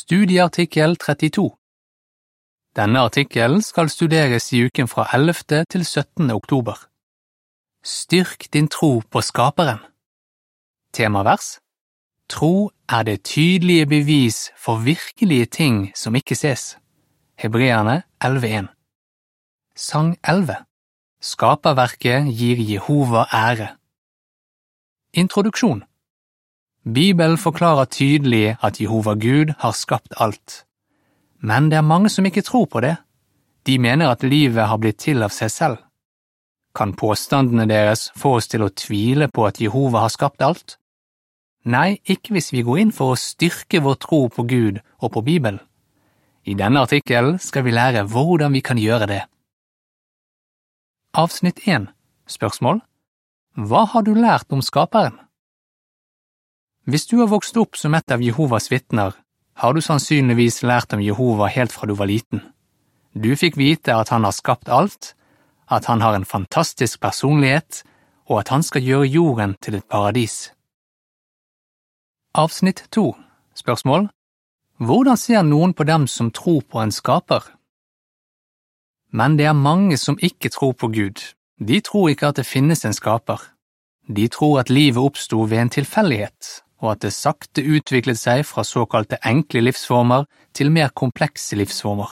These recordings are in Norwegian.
Studieartikkel 32 Denne artikkelen skal studeres i uken fra 11. til 17. oktober. Styrk din tro på Skaperen. Temavers Tro er det tydelige bevis for virkelige ting som ikke ses. Hebreerne 11.1 Sang 11 Skaperverket gir Jehova ære. Introduksjon Bibelen forklarer tydelig at Jehova Gud har skapt alt. Men det er mange som ikke tror på det. De mener at livet har blitt til av seg selv. Kan påstandene deres få oss til å tvile på at Jehova har skapt alt? Nei, ikke hvis vi går inn for å styrke vår tro på Gud og på Bibelen. I denne artikkelen skal vi lære hvordan vi kan gjøre det. Avsnitt 1 Spørsmål Hva har du lært om Skaperen? Hvis du har vokst opp som et av Jehovas vitner, har du sannsynligvis lært om Jehova helt fra du var liten. Du fikk vite at han har skapt alt, at han har en fantastisk personlighet, og at han skal gjøre jorden til et paradis. Avsnitt 2 Spørsmål Hvordan ser noen på dem som tror på en skaper? Men det er mange som ikke tror på Gud. De tror ikke at det finnes en skaper. De tror at livet oppsto ved en tilfeldighet, og at det sakte utviklet seg fra såkalte enkle livsformer til mer komplekse livsformer.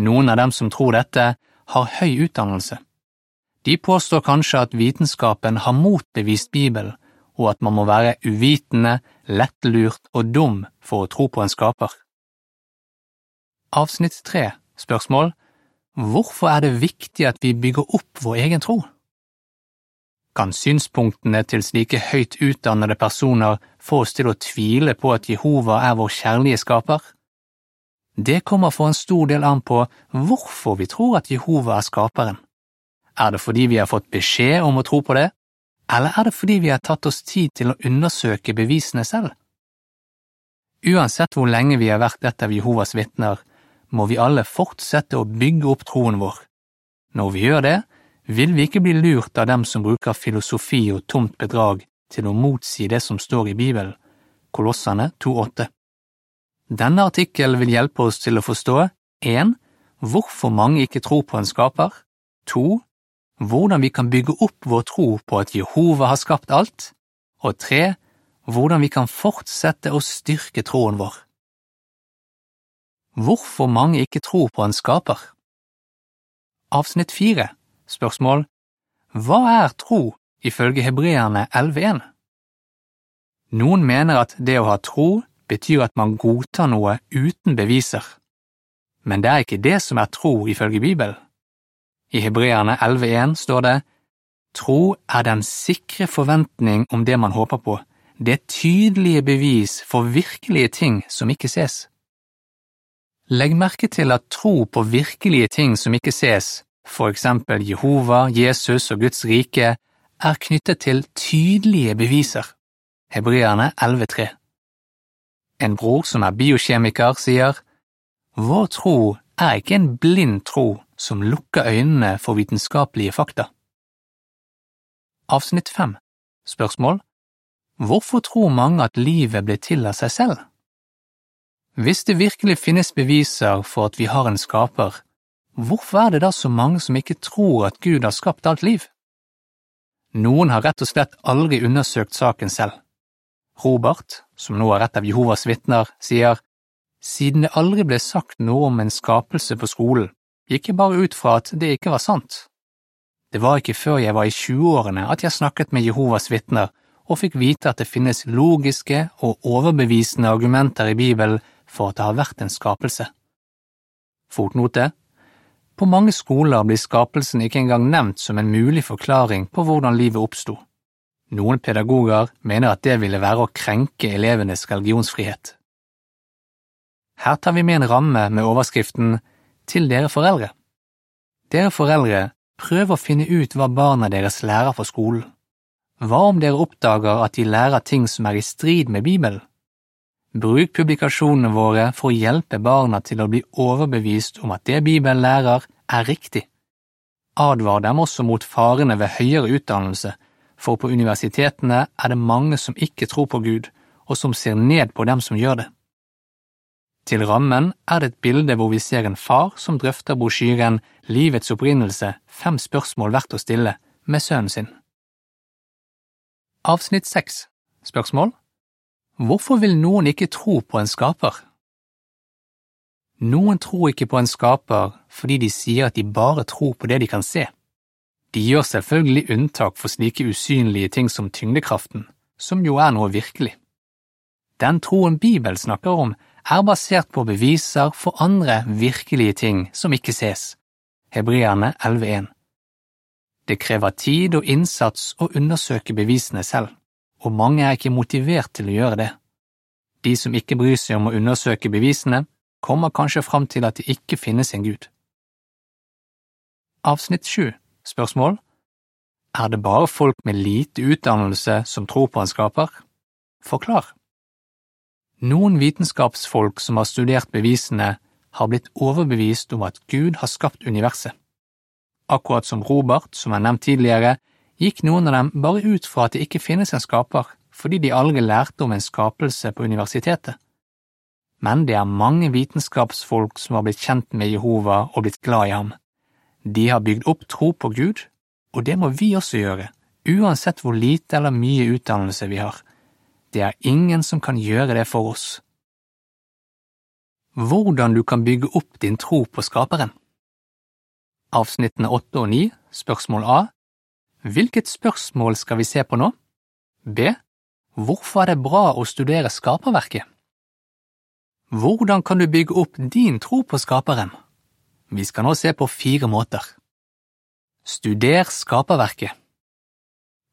Noen av dem som tror dette, har høy utdannelse. De påstår kanskje at vitenskapen har motbevist Bibelen, og at man må være uvitende, lettlurt og dum for å tro på en skaper. Avsnitt tre Spørsmål Hvorfor er det viktig at vi bygger opp vår egen tro? Kan synspunktene til slike høyt utdannede personer få oss til å tvile på at Jehova er vår kjærlige skaper? Det kommer for en stor del an på hvorfor vi tror at Jehova er skaperen. Er det fordi vi har fått beskjed om å tro på det, eller er det fordi vi har tatt oss tid til å undersøke bevisene selv? Uansett hvor lenge vi har vært et av Jehovas vitner, må vi alle fortsette å bygge opp troen vår. Når vi gjør det, vil vi ikke bli lurt av dem som bruker filosofi og tomt bedrag til å motsi det som står i Bibelen, Kolossene 2,8. Denne artikkelen vil hjelpe oss til å forstå 1. Hvorfor mange ikke tror på en skaper 2. Hvordan vi kan bygge opp vår tro på at Jehova har skapt alt og 3. Hvordan vi kan fortsette å styrke troen vår. Hvorfor mange ikke tror på en skaper Avsnitt 4 Spørsmål Hva er tro ifølge hebreerne 11.1? Noen mener at det å ha tro betyr at man godtar noe uten beviser, men det er ikke det som er tro ifølge Bibelen. I hebreerne 11.1 står det Tro er den sikre forventning om det man håper på, det tydelige bevis for virkelige ting som ikke ses. Legg merke til at tro på virkelige ting som ikke ses, for eksempel Jehova, Jesus og Guds rike, er knyttet til tydelige beviser. Hebreerne 11.3 En bror som er biokjemiker, sier Vår tro er ikke en blind tro som lukker øynene for vitenskapelige fakta. Avsnitt 5 Spørsmål Hvorfor tror mange at livet ble til av seg selv? Hvis det virkelig finnes beviser for at vi har en skaper, hvorfor er det da så mange som ikke tror at Gud har skapt alt liv? Noen har rett og slett aldri undersøkt saken selv. Robert, som nå er et av Jehovas vitner, sier siden det aldri ble sagt noe om en skapelse på skolen, gikk jeg bare ut fra at det ikke var sant. Det var ikke før jeg var i 20-årene at jeg snakket med Jehovas vitner og fikk vite at det finnes logiske og overbevisende argumenter i Bibelen for at det har vært en skapelse. Fotnote På mange skoler blir skapelsen ikke engang nevnt som en mulig forklaring på hvordan livet oppsto. Noen pedagoger mener at det ville være å krenke elevenes religionsfrihet. Her tar vi med en ramme med overskriften Til dere foreldre. Dere foreldre, prøv å finne ut hva barna deres lærer på skolen. Hva om dere oppdager at de lærer ting som er i strid med Bibelen? Bruk publikasjonene våre for å hjelpe barna til å bli overbevist om at det Bibelen lærer, er riktig. Advar dem også mot farene ved høyere utdannelse, for på universitetene er det mange som ikke tror på Gud, og som ser ned på dem som gjør det. Til rammen er det et bilde hvor vi ser en far som drøfter brosjyren Livets opprinnelse, fem spørsmål verdt å stille, med sønnen sin. Avsnitt seks Spørsmål Hvorfor vil noen ikke tro på en skaper? Noen tror ikke på en skaper fordi de sier at de bare tror på det de kan se. De gjør selvfølgelig unntak for slike usynlige ting som tyngdekraften, som jo er noe virkelig. Den troen Bibelen snakker om, er basert på beviser for andre virkelige ting som ikke ses. Hebreerne 11.1 Det krever tid og innsats å undersøke bevisene selv, og mange er ikke motivert til å gjøre det. De som ikke bryr seg om å undersøke bevisene, kommer kanskje fram til at det ikke finnes en gud. Avsnitt sju Spørsmål Er det bare folk med lite utdannelse som tror på en skaper? Forklar. Noen vitenskapsfolk som har studert bevisene, har blitt overbevist om at Gud har skapt universet. Akkurat som Robert, som er nevnt tidligere, gikk noen av dem bare ut fra at det ikke finnes en skaper, fordi de aldri lærte om en skapelse på universitetet men det er mange vitenskapsfolk som har blitt kjent med Jehova og blitt glad i ham. De har bygd opp tro på Gud, og det må vi også gjøre, uansett hvor lite eller mye utdannelse vi har. Det er ingen som kan gjøre det for oss. Hvordan du kan bygge opp din tro på Skaperen Avsnittene åtte og ni, spørsmål A Hvilket spørsmål skal vi se på nå? B. Hvorfor er det bra å studere skaperverket? Hvordan kan du bygge opp din tro på Skaperen? Vi skal nå se på fire måter. Studer skaperverket.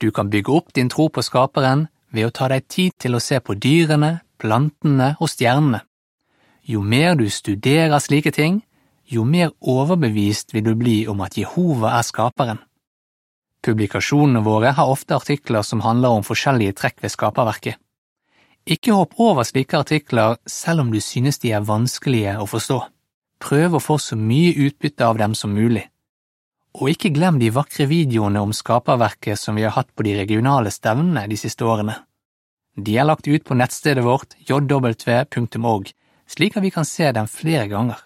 Du kan bygge opp din tro på Skaperen ved å ta deg tid til å se på dyrene, plantene og stjernene. Jo mer du studerer slike ting, jo mer overbevist vil du bli om at Jehova er skaperen. Publikasjonene våre har ofte artikler som handler om forskjellige trekk ved skaperverket. Ikke hopp over slike artikler selv om du synes de er vanskelige å forstå. Prøv å få så mye utbytte av dem som mulig. Og ikke glem de vakre videoene om skaperverket som vi har hatt på de regionale stevnene de siste årene. De er lagt ut på nettstedet vårt jw.org, slik at vi kan se dem flere ganger.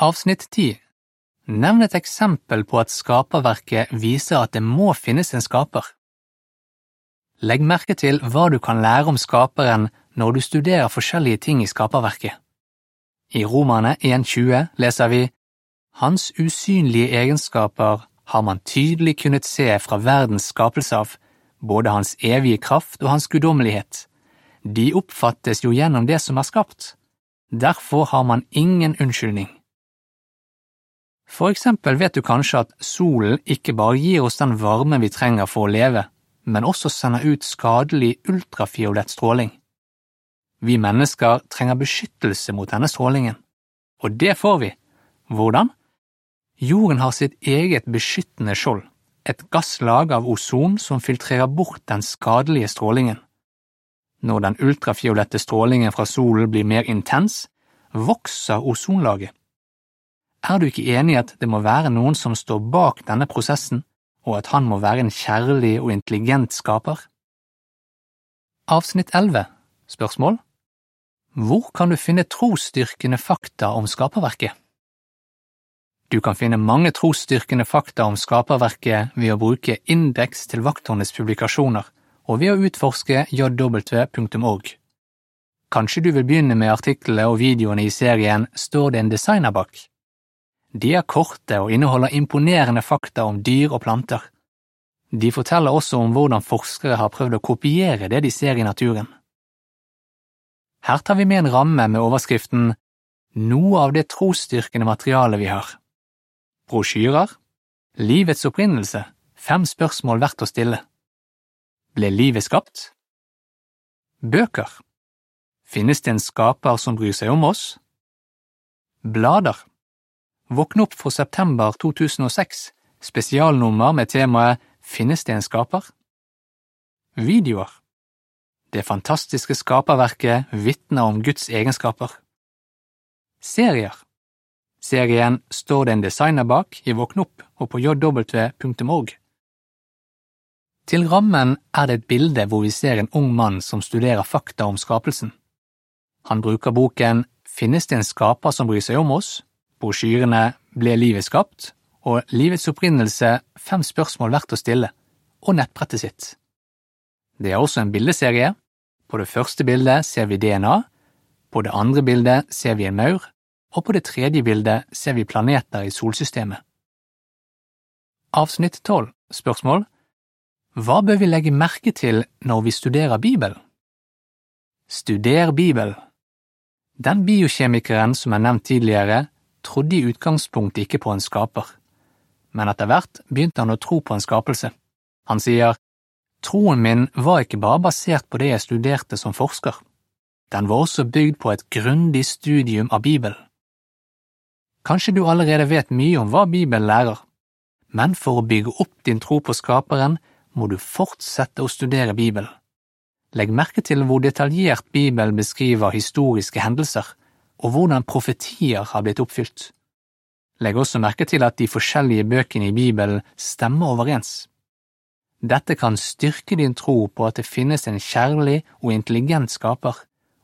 Avsnitt 10 Nevn et eksempel på at skaperverket viser at det må finnes en skaper. Legg merke til hva du kan lære om skaperen når du studerer forskjellige ting i skaperverket. I Romane 1.20 leser vi Hans usynlige egenskaper har man tydelig kunnet se fra verdens skapelse av, både hans evige kraft og hans guddommelighet. De oppfattes jo gjennom det som er skapt. Derfor har man ingen unnskyldning. For eksempel vet du kanskje at solen ikke bare gir oss den varmen vi trenger for å leve, men også sender ut skadelig ultrafiolett stråling. Vi mennesker trenger beskyttelse mot denne strålingen, og det får vi. Hvordan? Jorden har sitt eget beskyttende skjold, et gasslag av ozon som filtrerer bort den skadelige strålingen. Når den ultrafiolette strålingen fra solen blir mer intens, vokser ozonlaget. Er du ikke enig i at det må være noen som står bak denne prosessen, og at han må være en kjærlig og intelligent skaper? Avsnitt 11 Spørsmål Hvor kan du finne trosstyrkende fakta om skaperverket? Du kan finne mange trosstyrkende fakta om skaperverket ved å bruke indeks til vakthåndets publikasjoner og ved å utforske jw.org. Kanskje du vil begynne med artiklene og videoene i serien Står det en designer bak? De er korte og inneholder imponerende fakta om dyr og planter. De forteller også om hvordan forskere har prøvd å kopiere det de ser i naturen. Her tar vi med en ramme med overskriften Noe av det trosstyrkende materialet vi har. Brosjyrer Livets opprinnelse Fem spørsmål verdt å stille. Ble livet skapt? Bøker Finnes det en skaper som bryr seg om oss? Blader Våkne opp for september 2006, spesialnummer med temaet Finnes det en skaper? Videoer Det fantastiske skaperverket vitner om Guds egenskaper. Serier Serien Står det en designer bak i Våkn opp og på jw.org. Til rammen er det et bilde hvor vi ser en ung mann som studerer fakta om skapelsen. Han bruker boken Finnes det en skaper som bryr seg om oss? Brosjyrene Ble livet skapt? og Livets opprinnelse Fem spørsmål verdt å stille, og nettbrettet sitt. Det er også en bildeserie. På det første bildet ser vi DNA, på det andre bildet ser vi en maur, og på det tredje bildet ser vi planeter i solsystemet. Avsnitt tolv Spørsmål Hva bør vi legge merke til når vi studerer Bibelen? Studer Bibel. Den biokjemikeren som er nevnt tidligere, trodde i utgangspunktet ikke på en skaper, men etter hvert begynte han å tro på en skapelse. Han sier, Troen min var ikke bare basert på det jeg studerte som forsker, den var også bygd på et grundig studium av Bibelen. Kanskje du allerede vet mye om hva Bibelen lærer, men for å bygge opp din tro på Skaperen må du fortsette å studere Bibelen. Legg merke til hvor detaljert Bibelen beskriver historiske hendelser, og hvordan profetier har blitt oppfylt. Legg også merke til at de forskjellige bøkene i Bibelen stemmer overens. Dette kan styrke din tro på at det finnes en kjærlig og intelligent skaper,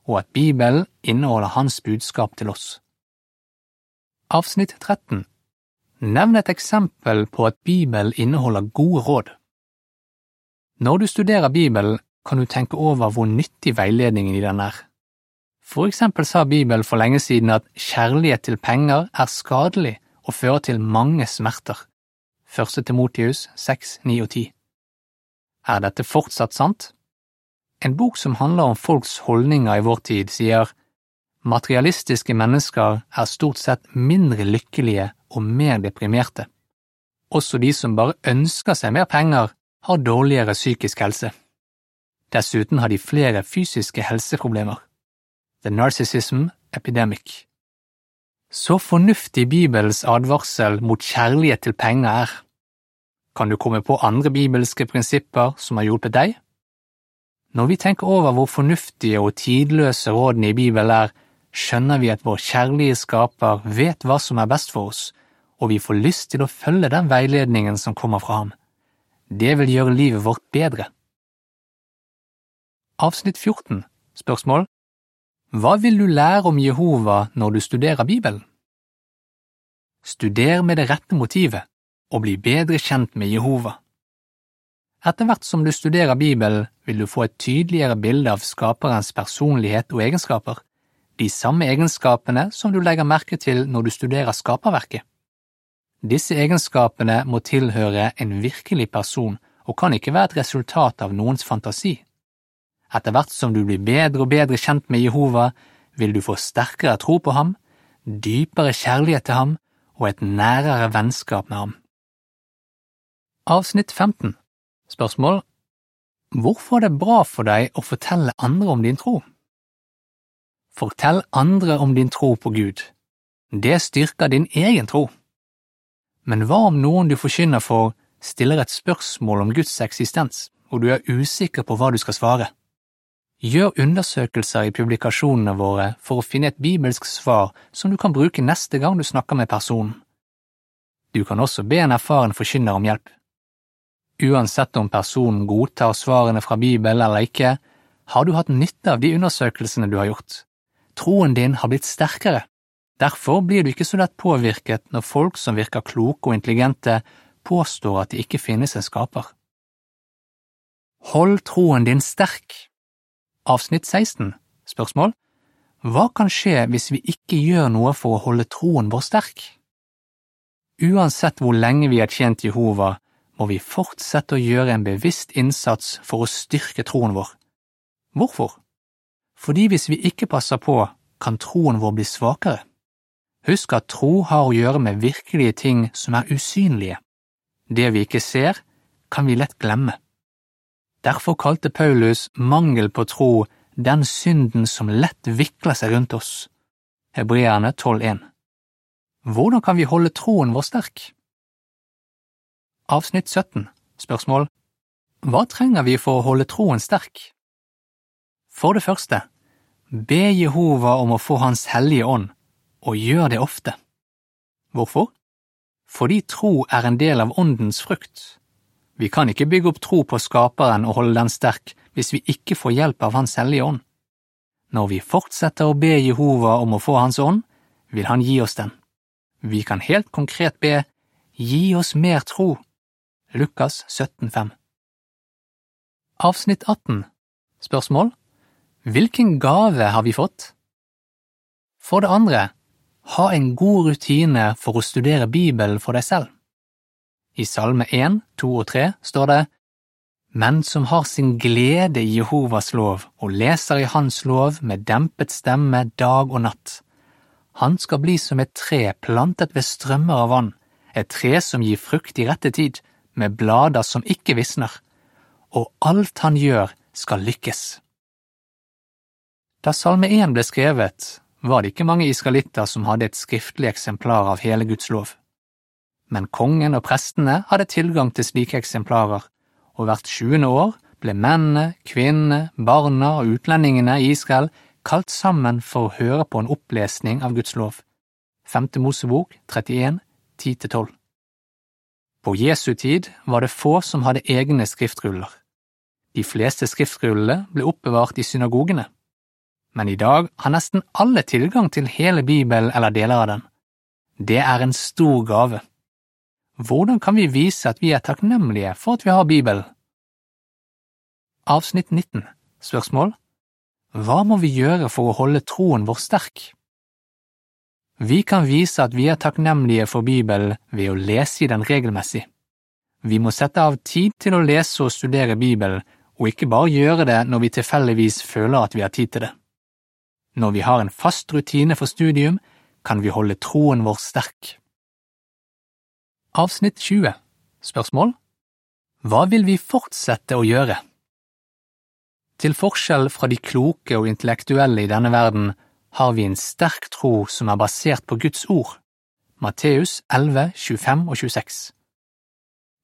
og at Bibelen inneholder hans budskap til oss. Avsnitt 13 Nevn et eksempel på at Bibelen inneholder gode råd. Når du studerer Bibelen, kan du tenke over hvor nyttig veiledningen i den er. For eksempel sa Bibelen for lenge siden at kjærlighet til penger er skadelig og fører til mange smerter. Første Timotius 6, 9 og 10. Er dette fortsatt sant? En bok som handler om folks holdninger i vår tid, sier materialistiske mennesker er stort sett mindre lykkelige og mer deprimerte. Også de som bare ønsker seg mer penger, har dårligere psykisk helse. Dessuten har de flere fysiske helseproblemer. The Narcissism Epidemic. Så fornuftig Bibels advarsel mot kjærlighet til penger er. Kan du komme på andre bibelske prinsipper som har hjulpet deg? Når vi tenker over hvor fornuftige og tidløse rådene i Bibelen er, skjønner vi at vår kjærlige skaper vet hva som er best for oss, og vi får lyst til å følge den veiledningen som kommer fra ham. Det vil gjøre livet vårt bedre. Avsnitt 14 Spørsmål Hva vil du lære om Jehova når du studerer Bibelen? Studer med det rette motivet, og bli bedre kjent med Jehova. Etter hvert som du studerer Bibelen, vil du få et tydeligere bilde av skaperens personlighet og egenskaper, de samme egenskapene som du legger merke til når du studerer skaperverket. Disse egenskapene må tilhøre en virkelig person og kan ikke være et resultat av noens fantasi. Etter hvert som du blir bedre og bedre kjent med Jehova, vil du få sterkere tro på ham, dypere kjærlighet til ham og et nærere vennskap med ham. Avsnitt 15 Spørsmål Hvorfor er det bra for deg å fortelle andre om din tro? Fortell andre om din tro på Gud. Det styrker din egen tro. Men hva om noen du forkynner for, stiller et spørsmål om Guds eksistens, og du er usikker på hva du skal svare? Gjør undersøkelser i publikasjonene våre for å finne et bibelsk svar som du kan bruke neste gang du snakker med personen. Du kan også be en erfaren forkynner om hjelp. Uansett om personen godtar svarene fra Bibelen eller ikke, har du hatt nytte av de undersøkelsene du har gjort. Troen din har blitt sterkere. Derfor blir du ikke så lett påvirket når folk som virker kloke og intelligente, påstår at det ikke finnes en skaper. Hold troen din sterk. Avsnitt 16 Spørsmål Hva kan skje hvis vi ikke gjør noe for å holde troen vår sterk? Uansett hvor lenge vi har tjent Jehova, må vi fortsette å gjøre en bevisst innsats for å styrke troen vår. Hvorfor? Fordi hvis vi ikke passer på, kan troen vår bli svakere. Husk at tro har å gjøre med virkelige ting som er usynlige. Det vi ikke ser, kan vi lett glemme. Derfor kalte Paulus mangel på tro den synden som lett vikler seg rundt oss. Hebreerne 12,1 Hvordan kan vi holde troen vår sterk? Avsnitt 17 Spørsmål Hva trenger vi for å holde troen sterk? For det første, be Jehova om å få Hans hellige ånd, og gjør det ofte. Hvorfor? Fordi tro er en del av åndens frukt, vi kan ikke bygge opp tro på Skaperen og holde den sterk hvis vi ikke får hjelp av Hans hellige ånd. Når vi fortsetter å be Jehova om å få Hans ånd, vil Han gi oss den. Vi kan helt konkret be Gi oss mer tro. Lukas 17,5 Avsnitt 18 Spørsmål Hvilken gave har vi fått? For det andre, ha en god rutine for å studere Bibelen for deg selv. I Salme 1, 2 og 3 står det Men som har sin glede i Jehovas lov og leser i Hans lov med dempet stemme dag og natt. Han skal bli som et tre plantet ved strømmer av vann, et tre som gir frukt i rette tid, med blader som ikke visner, og alt han gjør skal lykkes. Da Salme 1 ble skrevet, var det ikke mange israelitter som hadde et skriftlig eksemplar av hele Guds lov. Men kongen og prestene hadde tilgang til slike eksemplarer, og hvert sjuende år ble mennene, kvinnene, barna og utlendingene i Israel kalt sammen for å høre på en opplesning av Guds lov. Femte Mosebok 31, 10–12 På Jesu tid var det få som hadde egne skriftruller. De fleste skriftrullene ble oppbevart i synagogene. Men i dag har nesten alle tilgang til hele Bibelen eller deler av den. Det er en stor gave. Hvordan kan vi vise at vi er takknemlige for at vi har Bibelen? Avsnitt 19 Spørsmål hva må vi gjøre for å holde troen vår sterk? Vi kan vise at vi er takknemlige for Bibelen ved å lese i den regelmessig. Vi må sette av tid til å lese og studere Bibelen, og ikke bare gjøre det når vi tilfeldigvis føler at vi har tid til det. Når vi har en fast rutine for studium, kan vi holde troen vår sterk. Avsnitt 20 Spørsmål Hva vil vi fortsette å gjøre? Til forskjell fra de kloke og intellektuelle i denne verden har vi en sterk tro som er basert på Guds ord. Matteus 11, 25 og 26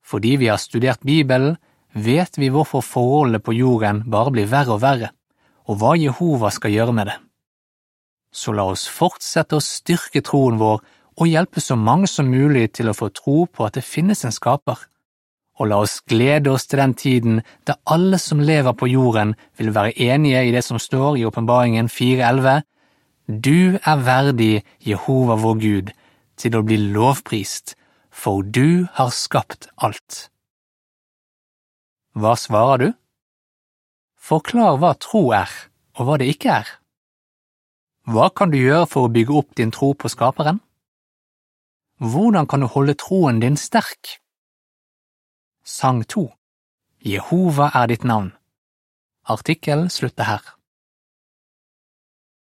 Fordi vi har studert Bibelen, vet vi hvorfor forholdene på jorden bare blir verre og verre, og hva Jehova skal gjøre med det. Så la oss fortsette å styrke troen vår og hjelpe så mange som mulig til å få tro på at det finnes en skaper og la oss glede oss til den tiden da alle som lever på jorden vil være enige i det som står i Åpenbaringen 4.11. Du er verdig, Jehova vår Gud, til å bli lovprist, for du har skapt alt. Hva svarer du? Forklar hva tro er, og hva det ikke er. Hva kan du gjøre for å bygge opp din tro på Skaperen? Hvordan kan du holde troen din sterk? Sang 2 Jehova er ditt navn. Artikkelen slutter her.